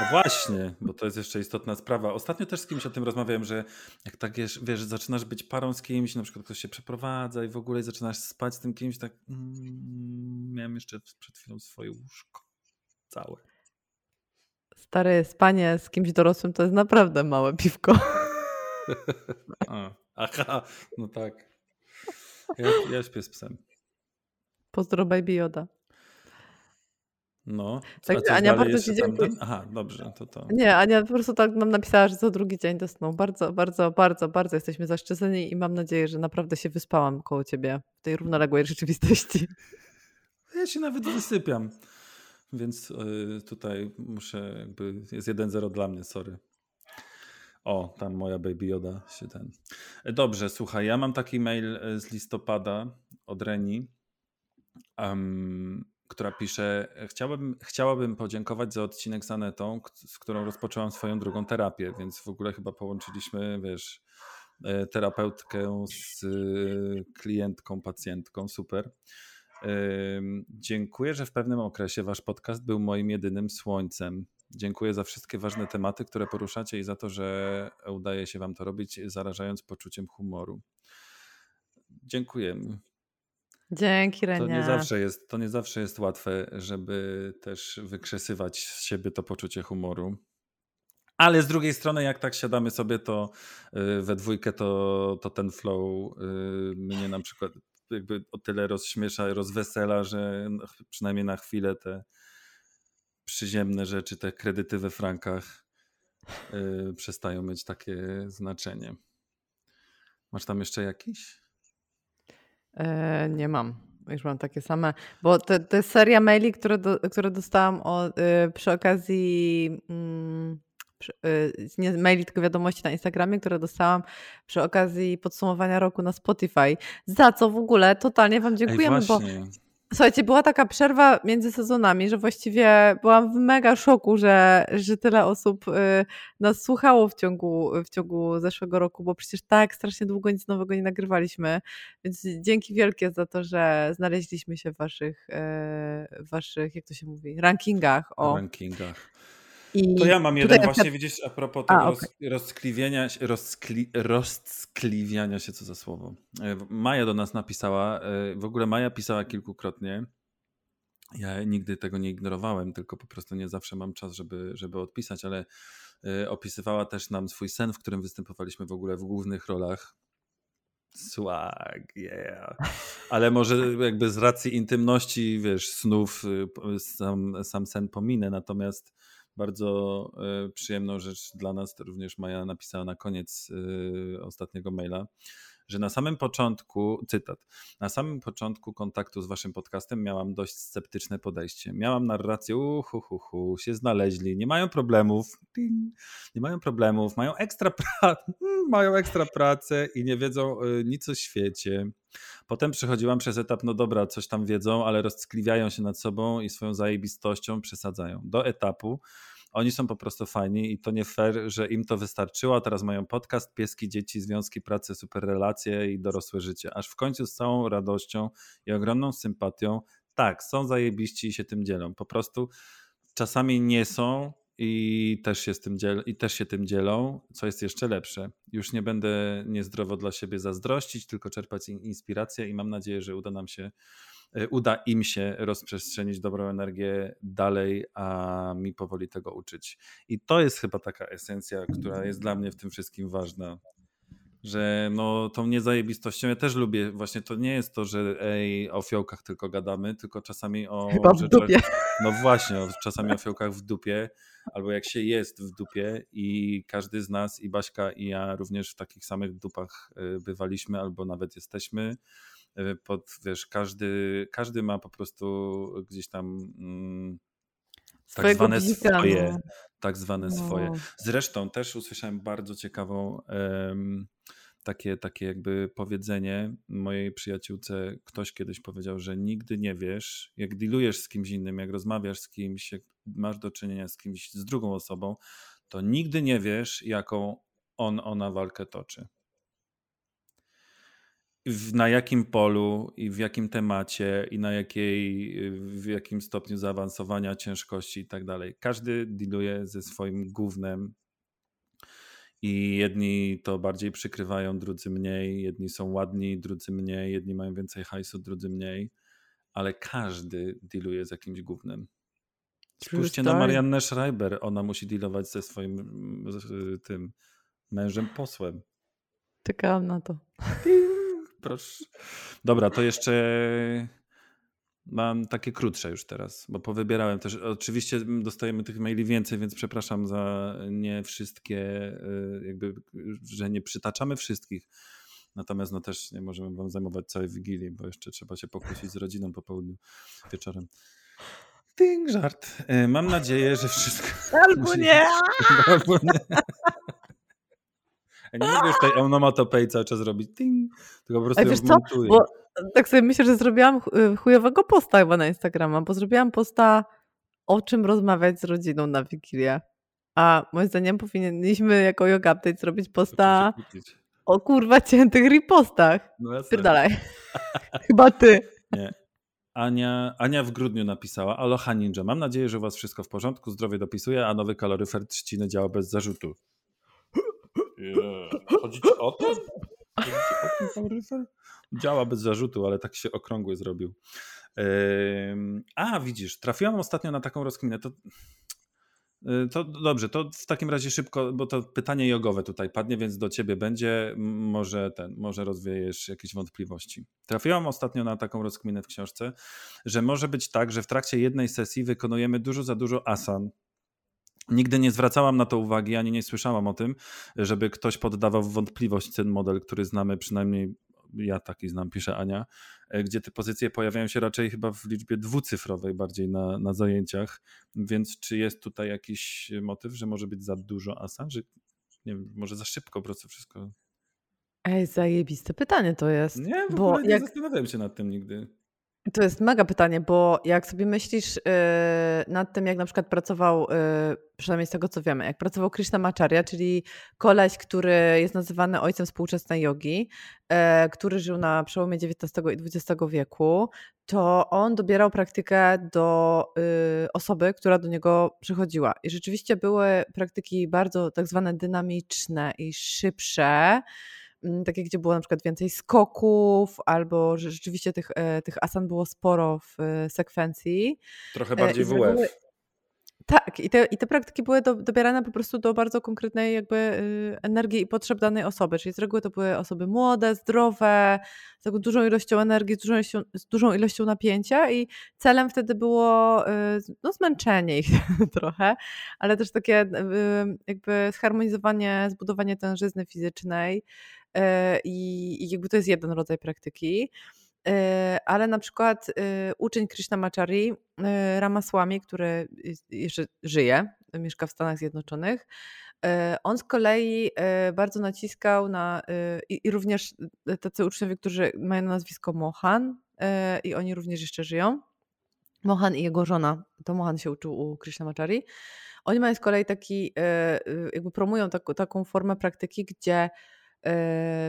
No właśnie, bo to jest jeszcze istotna sprawa. Ostatnio też z kimś o tym rozmawiałem, że jak tak wiesz, wiesz zaczynasz być parą z kimś, na przykład ktoś się przeprowadza i w ogóle zaczynasz spać z tym kimś, tak mm, miałem jeszcze przed chwilą swoje łóżko całe. Stary, spanie z kimś dorosłym to jest naprawdę małe piwko. A, aha, no tak. Ja, ja śpię z psem. Pozdro Baby Yoda. No, Tak, coś Ania, bardzo ci jeszcze tam- dziękuję. Aha, dobrze, to to. Nie, Ania po prostu tak nam napisała, że co drugi dzień do snu. Bardzo, bardzo, bardzo, bardzo jesteśmy zaszczyceni i mam nadzieję, że naprawdę się wyspałam koło ciebie w tej równoległej rzeczywistości. Ja się nawet wysypiam. Więc y, tutaj muszę jakby, jest 1-0 dla mnie, sorry. O, tam moja Baby Yoda się ten. Dobrze, słuchaj, ja mam taki mail e, z listopada od Reni, em, która pisze, chciałabym, chciałabym podziękować za odcinek z Anetą, z którą rozpoczęłam swoją drugą terapię, więc w ogóle chyba połączyliśmy, wiesz, e, terapeutkę z klientką, pacjentką, super. Dziękuję, że w pewnym okresie wasz podcast był moim jedynym słońcem. Dziękuję za wszystkie ważne tematy, które poruszacie i za to, że udaje się wam to robić, zarażając poczuciem humoru. Dziękujemy. Dzięki, To Renia. nie zawsze jest, to nie zawsze jest łatwe, żeby też wykrzesywać z siebie to poczucie humoru. Ale z drugiej strony, jak tak siadamy sobie, to y, we dwójkę, to, to ten flow y, mnie na przykład jakby o tyle rozśmiesza, rozwesela, że przynajmniej na chwilę te przyziemne rzeczy, te kredyty we frankach y, przestają mieć takie znaczenie. Masz tam jeszcze jakiś? E, nie mam. Już mam takie same. Bo to, to jest seria maili, które, do, które dostałam o, y, przy okazji. Mm, przy, y, nie maili, tylko wiadomości na Instagramie, które dostałam przy okazji podsumowania roku na Spotify. Za co w ogóle totalnie Wam dziękujemy, bo. Słuchajcie, była taka przerwa między sezonami, że właściwie byłam w mega szoku, że, że tyle osób y, nas słuchało w ciągu, w ciągu zeszłego roku, bo przecież tak strasznie długo nic nowego nie nagrywaliśmy. Więc dzięki wielkie za to, że znaleźliśmy się w waszych, y, w waszych jak to się mówi, rankingach. O. rankingach. I To ja mam jeden właśnie, przykład- widzisz, a propos A, tego okej. roz, rozkliwienia, się- co za słowo. E, Maja do nas napisała, e, w ogóle Maja pisała kilkukrotnie. Ja nigdy tego nie ignorowałem, tylko po prostu nie zawsze mam czas, żeby, żeby odpisać, ale e, opisywała też nam swój sen, w którym występowaliśmy w ogóle w głównych rolach. Swag, yeah. Ale może jakby z racji intymności, wiesz, snów, y, sam, sam sen pominę, natomiast bardzo y, przyjemną rzecz dla nas to również Maja napisała na koniec y, ostatniego maila, że na samym początku, cytat, na samym początku kontaktu z waszym podcastem miałam dość sceptyczne podejście. Miałam narrację, uhu, hu, hu, się znaleźli, nie mają problemów, nie mają problemów, mają ekstra, pra- mają ekstra pracę i nie wiedzą y, nic o świecie. Potem przechodziłam przez etap, no dobra, coś tam wiedzą, ale rozckliwiają się nad sobą i swoją zajebistością przesadzają. Do etapu oni są po prostu fajni i to nie fair, że im to wystarczyło, teraz mają podcast, pieski, dzieci, związki, pracę, super relacje i dorosłe życie. Aż w końcu z całą radością i ogromną sympatią, tak, są zajebiści i się tym dzielą. Po prostu czasami nie są i też się, z tym dziel- i też się tym dzielą, co jest jeszcze lepsze. Już nie będę niezdrowo dla siebie zazdrościć, tylko czerpać in- inspirację i mam nadzieję, że uda nam się, uda im się rozprzestrzenić dobrą energię dalej, a mi powoli tego uczyć. I to jest chyba taka esencja, która jest dla mnie w tym wszystkim ważna. Że no tą niezajebistością ja też lubię. Właśnie to nie jest to, że ej, o fiołkach tylko gadamy, tylko czasami o Chyba w rzeczach, dupie. no właśnie, czasami o fiołkach w dupie, albo jak się jest w dupie i każdy z nas, i Baśka, i ja również w takich samych dupach y, bywaliśmy, albo nawet jesteśmy. Y, Pod, wiesz, każdy, każdy ma po prostu gdzieś tam mm, tak zwane bzika, swoje. no. Tak zwane No. swoje. Zresztą też usłyszałem bardzo ciekawą em, takie, takie jakby powiedzenie mojej przyjaciółce. Ktoś kiedyś powiedział, że nigdy nie wiesz, jak dealujesz z kimś innym, jak rozmawiasz z kimś, jak masz do czynienia z kimś, z drugą osobą, to nigdy nie wiesz, jaką on, ona walkę toczy. W, na jakim polu i w jakim temacie i na jakiej, w jakim stopniu zaawansowania, ciężkości i tak dalej. Każdy dealuje ze swoim głównym i jedni to bardziej przykrywają, drudzy mniej, jedni są ładni, drudzy mniej, jedni mają więcej hajsu, drudzy mniej, ale każdy dealuje z jakimś głównym. Spójrzcie na Mariannę Schreiber, ona musi dealować ze swoim z tym mężem posłem. Czekałam na to. Proszę. Dobra, to jeszcze mam takie krótsze już teraz, bo powybierałem też. Oczywiście dostajemy tych maili więcej, więc przepraszam za nie wszystkie, y, jakby, że nie przytaczamy wszystkich. Natomiast no też nie możemy wam zajmować całej wigilii, bo jeszcze trzeba się pokłócić z rodziną po południu, wieczorem. Ting, żart. Y, mam nadzieję, że wszystko. Albo nie! Albo nie. Ja nie mogę już tej onomatopei cały czas robić ting, tylko po prostu Ej, wiesz co? Bo tak sobie myślę, że zrobiłam y, chujowego posta chyba na Instagrama, bo zrobiłam posta o czym rozmawiać z rodziną na Wigilię. A moim zdaniem powinniśmy jako Yoga Update zrobić posta o kurwa ciętych ripostach. No Pierdalaj. chyba ty. Nie. Ania, Ania w grudniu napisała Aloha Ninja, mam nadzieję, że u was wszystko w porządku, zdrowie dopisuje, a nowy kaloryfer trzciny działa bez zarzutu. Chodzi ci o to? Działa bez zarzutu, ale tak się okrągły zrobił. A, widzisz, trafiłam ostatnio na taką rozkminę. To, y, to dobrze, to w takim razie szybko, bo to pytanie jogowe tutaj padnie, więc do ciebie będzie. Może ten, może rozwiejesz jakieś wątpliwości. Trafiłam ostatnio na taką rozkminę w książce, że może być tak, że w trakcie jednej sesji wykonujemy dużo za dużo asan, Nigdy nie zwracałam na to uwagi, ani nie słyszałam o tym, żeby ktoś poddawał wątpliwość ten model, który znamy, przynajmniej ja taki znam, pisze Ania, e, gdzie te pozycje pojawiają się raczej chyba w liczbie dwucyfrowej bardziej na, na zajęciach. Więc czy jest tutaj jakiś motyw, że może być za dużo asa, że nie wiem, może za szybko po prostu wszystko. Ej, zajebiste pytanie to jest. Nie, w bo nie jak... zastanawiałem się nad tym nigdy. To jest mega pytanie, bo jak sobie myślisz yy, nad tym, jak na przykład pracował, yy, przynajmniej z tego co wiemy, jak pracował Krishnamacharya, czyli koleś, który jest nazywany ojcem współczesnej jogi, yy, który żył na przełomie XIX i XX wieku, to on dobierał praktykę do y, osoby, która do niego przychodziła. I rzeczywiście były praktyki bardzo tak zwane dynamiczne i szybsze, takie, gdzie było na przykład więcej skoków, albo że rzeczywiście tych, e, tych asan było sporo w e, sekwencji. Trochę e, bardziej WF. Tak, i te, i te praktyki były do, dobierane po prostu do bardzo konkretnej jakby y, energii i potrzeb danej osoby. Czyli z reguły to były osoby młode, zdrowe, z taką dużą ilością energii, z dużą ilością, z dużą ilością napięcia i celem wtedy było y, no, zmęczenie ich trochę, ale też takie y, jakby zharmonizowanie, zbudowanie tężyzny fizycznej i jakby to jest jeden rodzaj praktyki. E, ale na przykład e, uczeń Krishnamacharya e, Ramaswamy, który jeszcze żyje, mieszka w Stanach Zjednoczonych, on z kolei bardzo naciskał na, i również tacy uczniowie, którzy mają nazwisko Mohan i oni również jeszcze żyją, Mohan i jego żona, to Mohan się uczył u Krishnamacharya, oni mają z kolei taki, jakby promują taką, taką formę praktyki, gdzie E,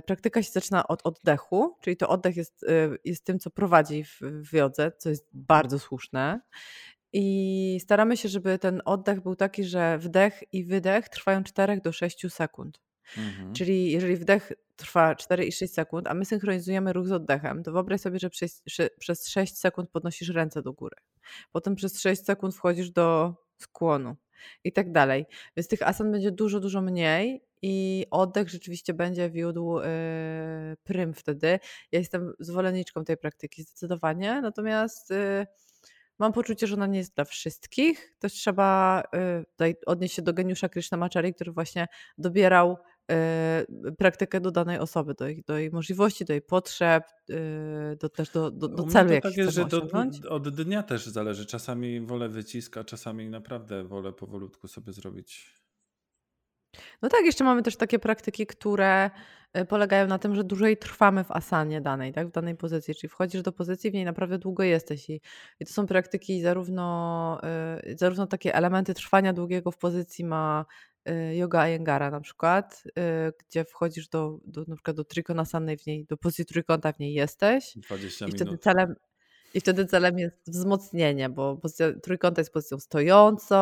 praktyka się zaczyna od oddechu, czyli to oddech jest, e, jest tym, co prowadzi w, w jodze, co jest bardzo słuszne. I staramy się, żeby ten oddech był taki, że wdech i wydech trwają 4 do 6 sekund. Mhm. Czyli jeżeli wdech trwa 4 i 6 sekund, a my synchronizujemy ruch z oddechem, to wyobraź sobie, że przez, przez 6 sekund podnosisz ręce do góry. Potem przez 6 sekund wchodzisz do skłonu i tak dalej. Więc tych asan będzie dużo, dużo mniej i oddech rzeczywiście będzie wiódł yy, prym wtedy. Ja jestem zwolenniczką tej praktyki zdecydowanie, natomiast yy, mam poczucie, że ona nie jest dla wszystkich. Też trzeba yy, odnieść się do geniusza Krishnamacharya, który właśnie dobierał y, praktykę do danej osoby, do jej, do jej możliwości, do jej potrzeb, y, do, też do, do, do celu, jaki tak jest, że do, od dnia też zależy. Czasami wolę wyciska, czasami naprawdę wolę powolutku sobie zrobić no tak, jeszcze mamy też takie praktyki, które e, polegają na tym, że dłużej trwamy w asanie danej, tak, w danej pozycji, czyli wchodzisz do pozycji, w niej naprawdę długo jesteś i, i to są praktyki zarówno, y, zarówno takie elementy trwania długiego w pozycji ma y, yoga Ayengara na przykład, gdzie wchodzisz do, do, na przykład do trikonasannej w niej, do pozycji trójkąta w niej jesteś 20 i wtedy minut. celem, i wtedy celem jest wzmocnienie, bo pozycja trójkąta jest pozycją stojącą,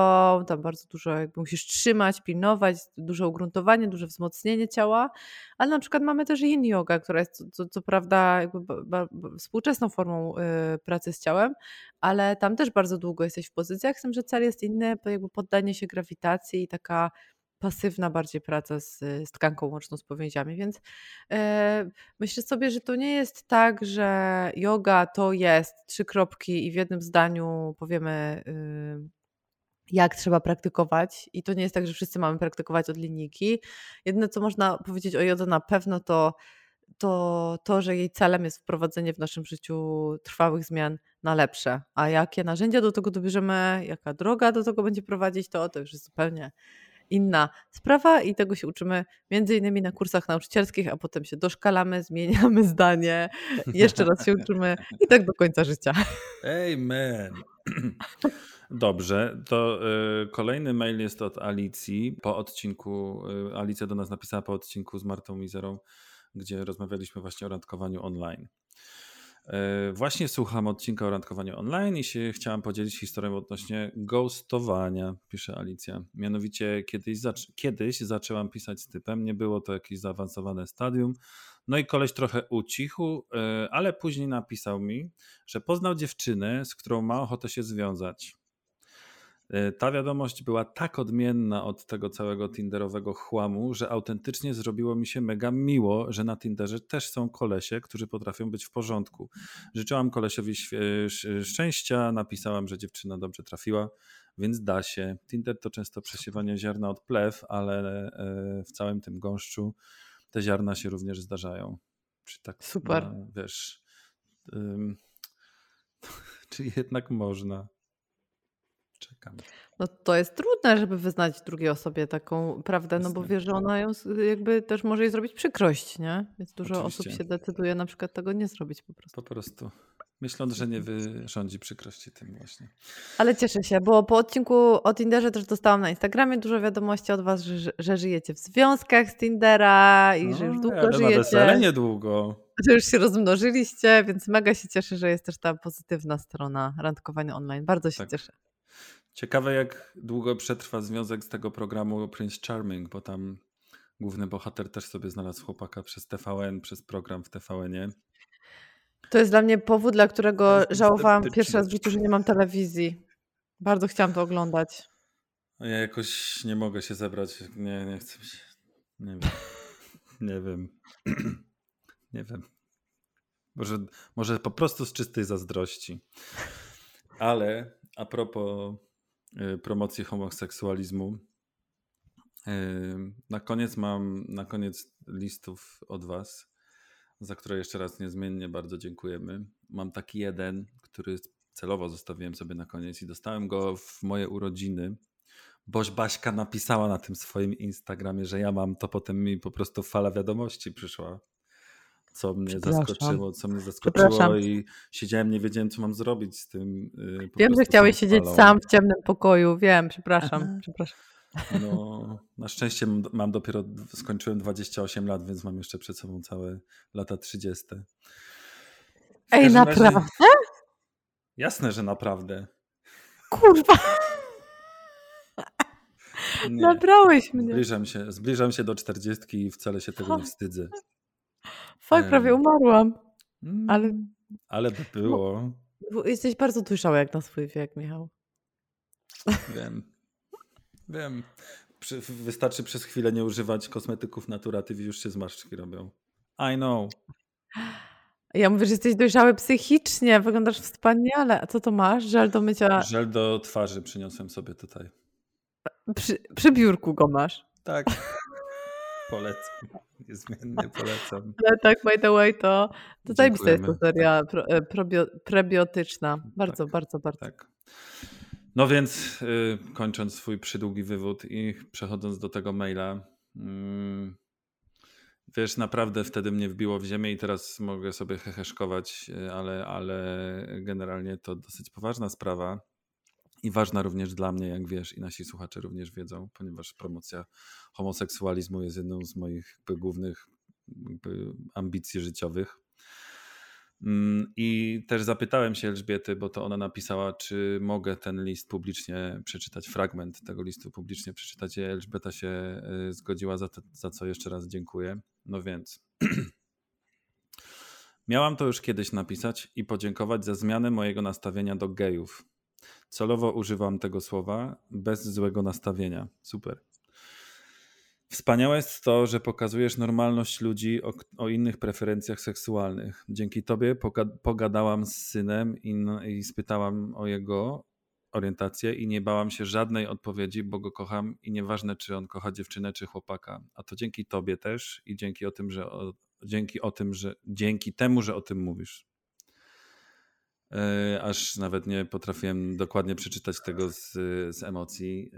tam bardzo dużo jakby musisz trzymać, pilnować, duże ugruntowanie, duże wzmocnienie ciała, ale na przykład mamy też yin yoga, która jest co, co, co prawda współczesną formą y, pracy z ciałem, ale tam też bardzo długo jesteś w pozycjach, z tym, że cel jest inny, jakby poddanie się grawitacji i taka pasywna bardziej praca z, z tkanką łączną z powięziami, więc e, myślę sobie, że to nie jest tak, że yoga to jest trzy kropki i w jednym zdaniu powiemy y, jak trzeba praktykować i to nie jest tak, że wszyscy mamy praktykować od linijki. Jedyne co można powiedzieć o jodze na pewno to to, to, że jej celem jest wprowadzenie w naszym życiu trwałych zmian na lepsze. A jakie narzędzia do tego dobierzemy, jaka droga do tego będzie prowadzić, to, to już jest zupełnie inna sprawa i tego się uczymy między innymi na kursach nauczycielskich, a potem się doszkalamy, zmieniamy zdanie, jeszcze raz się uczymy i tak do końca życia. Amen. Dobrze, to y, kolejny mail jest od Alicji po odcinku. Y, Alicja do nas napisała po odcinku z Martą Mizerą, gdzie rozmawialiśmy właśnie o randkowaniu online. Y, właśnie słucham odcinka o randkowaniu online i się chciałam podzielić historią odnośnie ghostowania, pisze Alicja. Mianowicie kiedyś, zac kiedyś zaczęłam pisać z typem, nie było to jakieś zaawansowane stadium, no i koleś trochę ucichł, y, ale później napisał mi, że poznał dziewczynę, z którą ma ochotę się związać. Y, ta wiadomość była tak odmienna od tego całego Tinderowego chłamu, że autentycznie zrobiło mi się mega miło, że na Tinderze też są kolesie, którzy potrafią być w porządku. Życzyłam kolesiowi szczęścia, napisałam, że dziewczyna dobrze trafiła, więc da się. Tinder to często przesiewanie ziarna od plew, ale e, w całym tym gąszczu te ziarna się również zdarzają. Czy tak, Super. No, wiesz, um, czy jednak można? Czekam. No to jest trudne, żeby wyznać drugiej osobie taką prawdę, no bo wie, że ona ją jakby też może jej zrobić przykrość, nie? Więc dużo Oczywiście. osób się decyduje na przykład tego nie zrobić po prostu. Po prostu. Myśląc, że nie wyrządzi przykrości tym właśnie. Ale cieszę się, bo po odcinku o Tinderze też dostałam na Instagramie dużo wiadomości od was, że, że żyjecie w związkach z Tindera i że już No, długo na żyjecie. wesele niedługo. Że już się rozmnożyliście, więc mega się cieszę, że jest też ta pozytywna strona randkowania online. Bardzo się Tak. cieszę. Ciekawe, jak długo przetrwa związek z tego programu Prince Charming, bo tam główny bohater też sobie znalazł chłopaka przez TVN, przez program w TVN-ie. To jest dla mnie powód, dla którego żałowałam pierwszy raz w życiu, że nie mam telewizji. Bardzo chciałam to oglądać. Ja jakoś nie mogę się zebrać. Nie, nie chcę się. Nie wiem. Nie wiem. Nie wiem. Może, może po prostu z czystej zazdrości. Ale a propos y, promocji homoseksualizmu, y, na koniec mam na koniec listów od Was, za które jeszcze raz niezmiennie bardzo dziękujemy. Mam taki jeden, który celowo zostawiłem sobie na koniec i dostałem go w moje urodziny. Boś Baśka napisała na tym swoim Instagramie, że ja mam, to potem mi po prostu fala wiadomości przyszła. Co mnie zaskoczyło, co mnie zaskoczyło i siedziałem, nie wiedziałem, co mam zrobić z tym. y, po Wiem, że chciałeś siedzieć sam w ciemnym pokoju. Wiem, przepraszam. Aha. przepraszam. No, na szczęście mam dopiero, skończyłem 28 lat, więc mam jeszcze przed sobą całe lata 30. W Ej, każdym razie- naprawdę? Jasne, że naprawdę. Kurwa, Nie. nabrałeś mnie. Zbliżam się, zbliżam się do 40 i wcale się tego nie wstydzę. Fuck, prawie umarłam. Mm, Ale Ale by było. jesteś bardzo dojrzały jak na swój wiek, Michał. Wiem. Wiem. Przy, wystarczy przez chwilę nie używać kosmetyków naturatyw i już się zmarszczki robią. I know. Ja mówię, że jesteś dojrzały psychicznie, wyglądasz wspaniale. A co to masz? Żel do mycia Żel do twarzy przyniosłem sobie tutaj. przy, przy biurku go masz. Tak. Polecam. Niezmiennie polecam. Ale tak, by the way, to, to zajebista jest to Dziękujemy. seria pro, e, prebiotyczna. Bardzo, Tak. bardzo, bardzo. Tak. No więc y, kończąc swój przydługi wywód i przechodząc do tego maila. mm, wiesz, naprawdę wtedy mnie wbiło w ziemię i teraz mogę sobie heheszkować, y, ale, ale generalnie to dosyć poważna sprawa. I ważna również dla mnie, jak wiesz, i nasi słuchacze również wiedzą, ponieważ promocja homoseksualizmu jest jedną z moich głównych ambicji życiowych. Mm, I też zapytałem się Elżbiety, bo to ona napisała, czy mogę ten list publicznie przeczytać, fragment tego listu publicznie przeczytać. Elżbieta się y, zgodziła, za, za co jeszcze raz dziękuję. No więc. Miałam to już kiedyś napisać i podziękować za zmianę mojego nastawienia do gejów. Celowo używam tego słowa bez złego nastawienia. Super. Wspaniałe jest to, że pokazujesz normalność ludzi o, o innych preferencjach seksualnych. Dzięki tobie pogadałam z synem i, i spytałam o jego orientację i nie bałam się żadnej odpowiedzi, bo go kocham i nieważne, czy on kocha dziewczynę, czy chłopaka. A to dzięki tobie też i dzięki o tym, że o, dzięki o tym, że dzięki temu, że o tym mówisz. Yy, aż nawet nie potrafiłem dokładnie przeczytać tego z, z emocji.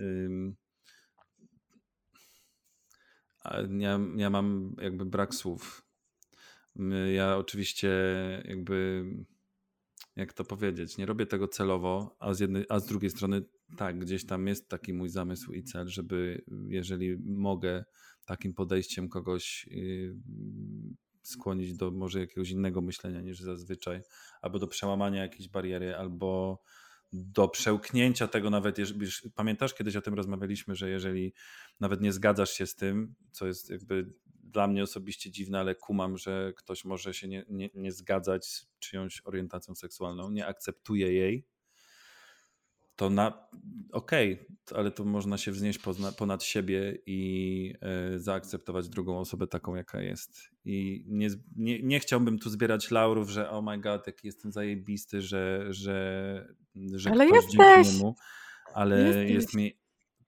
Ja, ja mam jakby brak słów. Ja oczywiście jakby, jak to powiedzieć, nie robię tego celowo, a z, jednej, a z drugiej strony tak, gdzieś tam jest taki mój zamysł i cel, żeby jeżeli mogę takim podejściem kogoś yy, skłonić do może jakiegoś innego myślenia niż zazwyczaj, albo do przełamania jakiejś bariery, albo do przełknięcia tego nawet, pamiętasz, kiedyś o tym rozmawialiśmy, że jeżeli nawet nie zgadzasz się z tym, co jest jakby dla mnie osobiście dziwne, ale kumam, że ktoś może się nie, nie, nie zgadzać z czyjąś orientacją seksualną, nie akceptuje jej, to na okej, okay, ale to można się wznieść ponad siebie i y, zaakceptować drugą osobę taką, jaka jest. I nie, nie, nie chciałbym tu zbierać laurów, że oh my god, jaki jestem zajebisty, że, że, że ale ktoś jesteś. dzięki niemu, ale jesteś. jest mi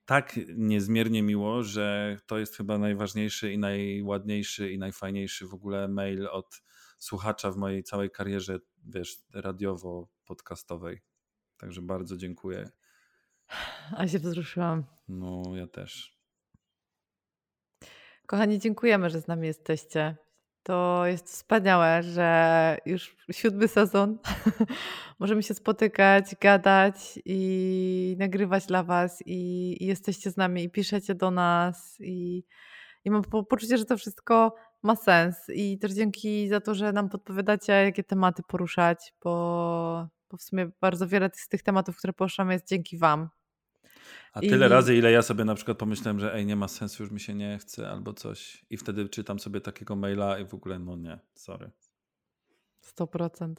tak niezmiernie miło, że to jest chyba najważniejszy i najładniejszy i najfajniejszy w ogóle mail od słuchacza w mojej całej karierze, wiesz, radiowo-podcastowej. Także bardzo dziękuję. A się wzruszyłam. No, ja też. Kochani, dziękujemy, że z nami jesteście. To jest wspaniałe, że już siódmy sezon możemy się spotykać, gadać i nagrywać dla Was i, i jesteście z nami i piszecie do nas i, i mam po, poczucie, że to wszystko ma sens i też dzięki za to, że nam podpowiadacie, jakie tematy poruszać, bo bo w sumie bardzo wiele z tych tematów, które poruszamy jest dzięki Wam. A tyle I... razy, ile ja sobie na przykład pomyślałem, że ej, nie ma sensu, już mi się nie chce albo coś i wtedy czytam sobie takiego maila i w ogóle no nie, sorry. 100%.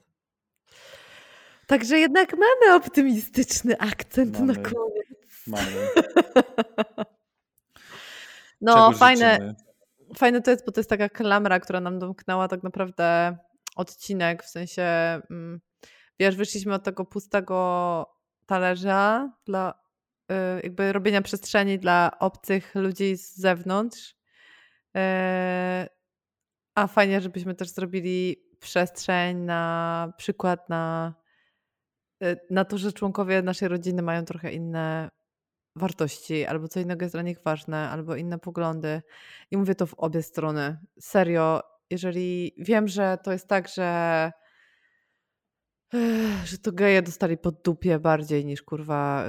Także jednak mamy optymistyczny akcent mamy. na koniec. Mamy. no, Czego fajne, życzymy? fajne to jest, bo to jest taka klamra, która nam domknęła tak naprawdę odcinek, w sensie... Mm, wiesz, wyszliśmy od tego pustego talerza dla jakby robienia przestrzeni dla obcych ludzi z zewnątrz. Y, a fajnie, żebyśmy też zrobili przestrzeń na przykład na, y, na to, że członkowie naszej rodziny mają trochę inne wartości, albo co innego jest dla nich ważne, albo inne poglądy. I mówię to w obie strony. Serio, jeżeli wiem, że to jest tak, że że to geje dostali pod dupie bardziej niż kurwa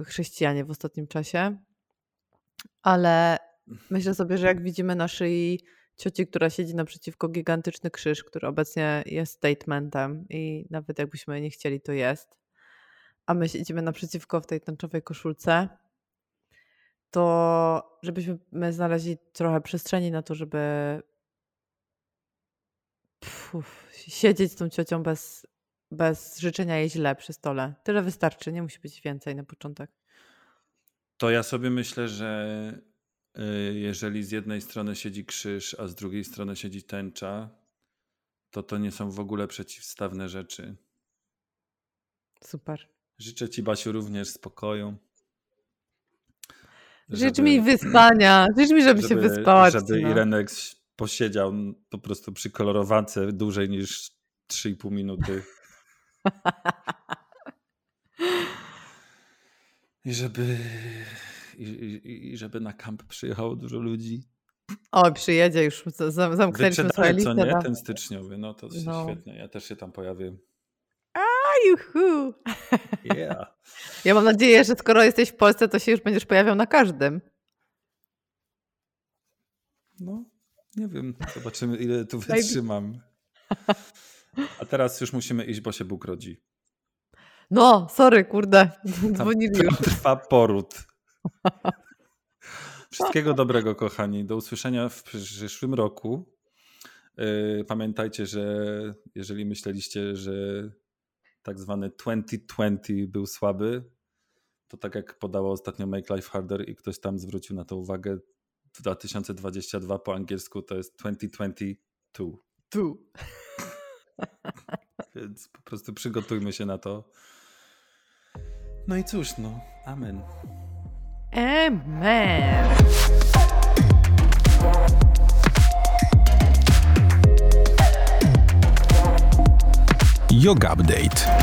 y, chrześcijanie w ostatnim czasie. Ale myślę sobie, że jak widzimy na szyi cioci, która siedzi naprzeciwko gigantyczny krzyż, który obecnie jest statementem i nawet jakbyśmy nie chcieli, to jest. A my siedzimy naprzeciwko w tej tęczowej koszulce, to żebyśmy my znaleźli trochę przestrzeni na to, żeby Puf, siedzieć z tą ciocią bez bez życzenia jej źle przy stole. Tyle wystarczy, nie musi być więcej na początek. To ja sobie myślę, że y, jeżeli z jednej strony siedzi krzyż, a z drugiej strony siedzi tęcza, to to nie są w ogóle przeciwstawne rzeczy. Super. Życzę Ci, Basiu, również spokoju. Życz żeby, mi wyspania. Życz mi, żeby, żeby się wyspała. Żeby Irenek posiedział po prostu przy kolorowance dłużej niż 3,5 minuty. I żeby, i, i, i, żeby na kamp przyjechało dużo ludzi. O, przyjedzie już, zamknęliśmy swoje listę. co nie? Ten styczniowy, no to no. świetnie, ja też się tam pojawię. A, juhu! Yeah. Ja mam nadzieję, że skoro jesteś w Polsce, to się już będziesz pojawiał na każdym. No, nie wiem. Zobaczymy, ile tu wytrzymam. A teraz już musimy iść, bo się Bóg rodzi. No, sorry, kurde. Tam Dzwonili już. Trwa poród. Wszystkiego dobrego, kochani. Do usłyszenia w przyszłym roku. Yy, Pamiętajcie, że jeżeli myśleliście, że tak zwany 2020 był słaby, to tak jak podało ostatnio Make Life Harder i ktoś tam zwrócił na to uwagę, 2022 po angielsku to jest 2022. Tu. Więc po prostu przygotujmy się na to. No i cóż, no, amen. Amen. Yoga Update.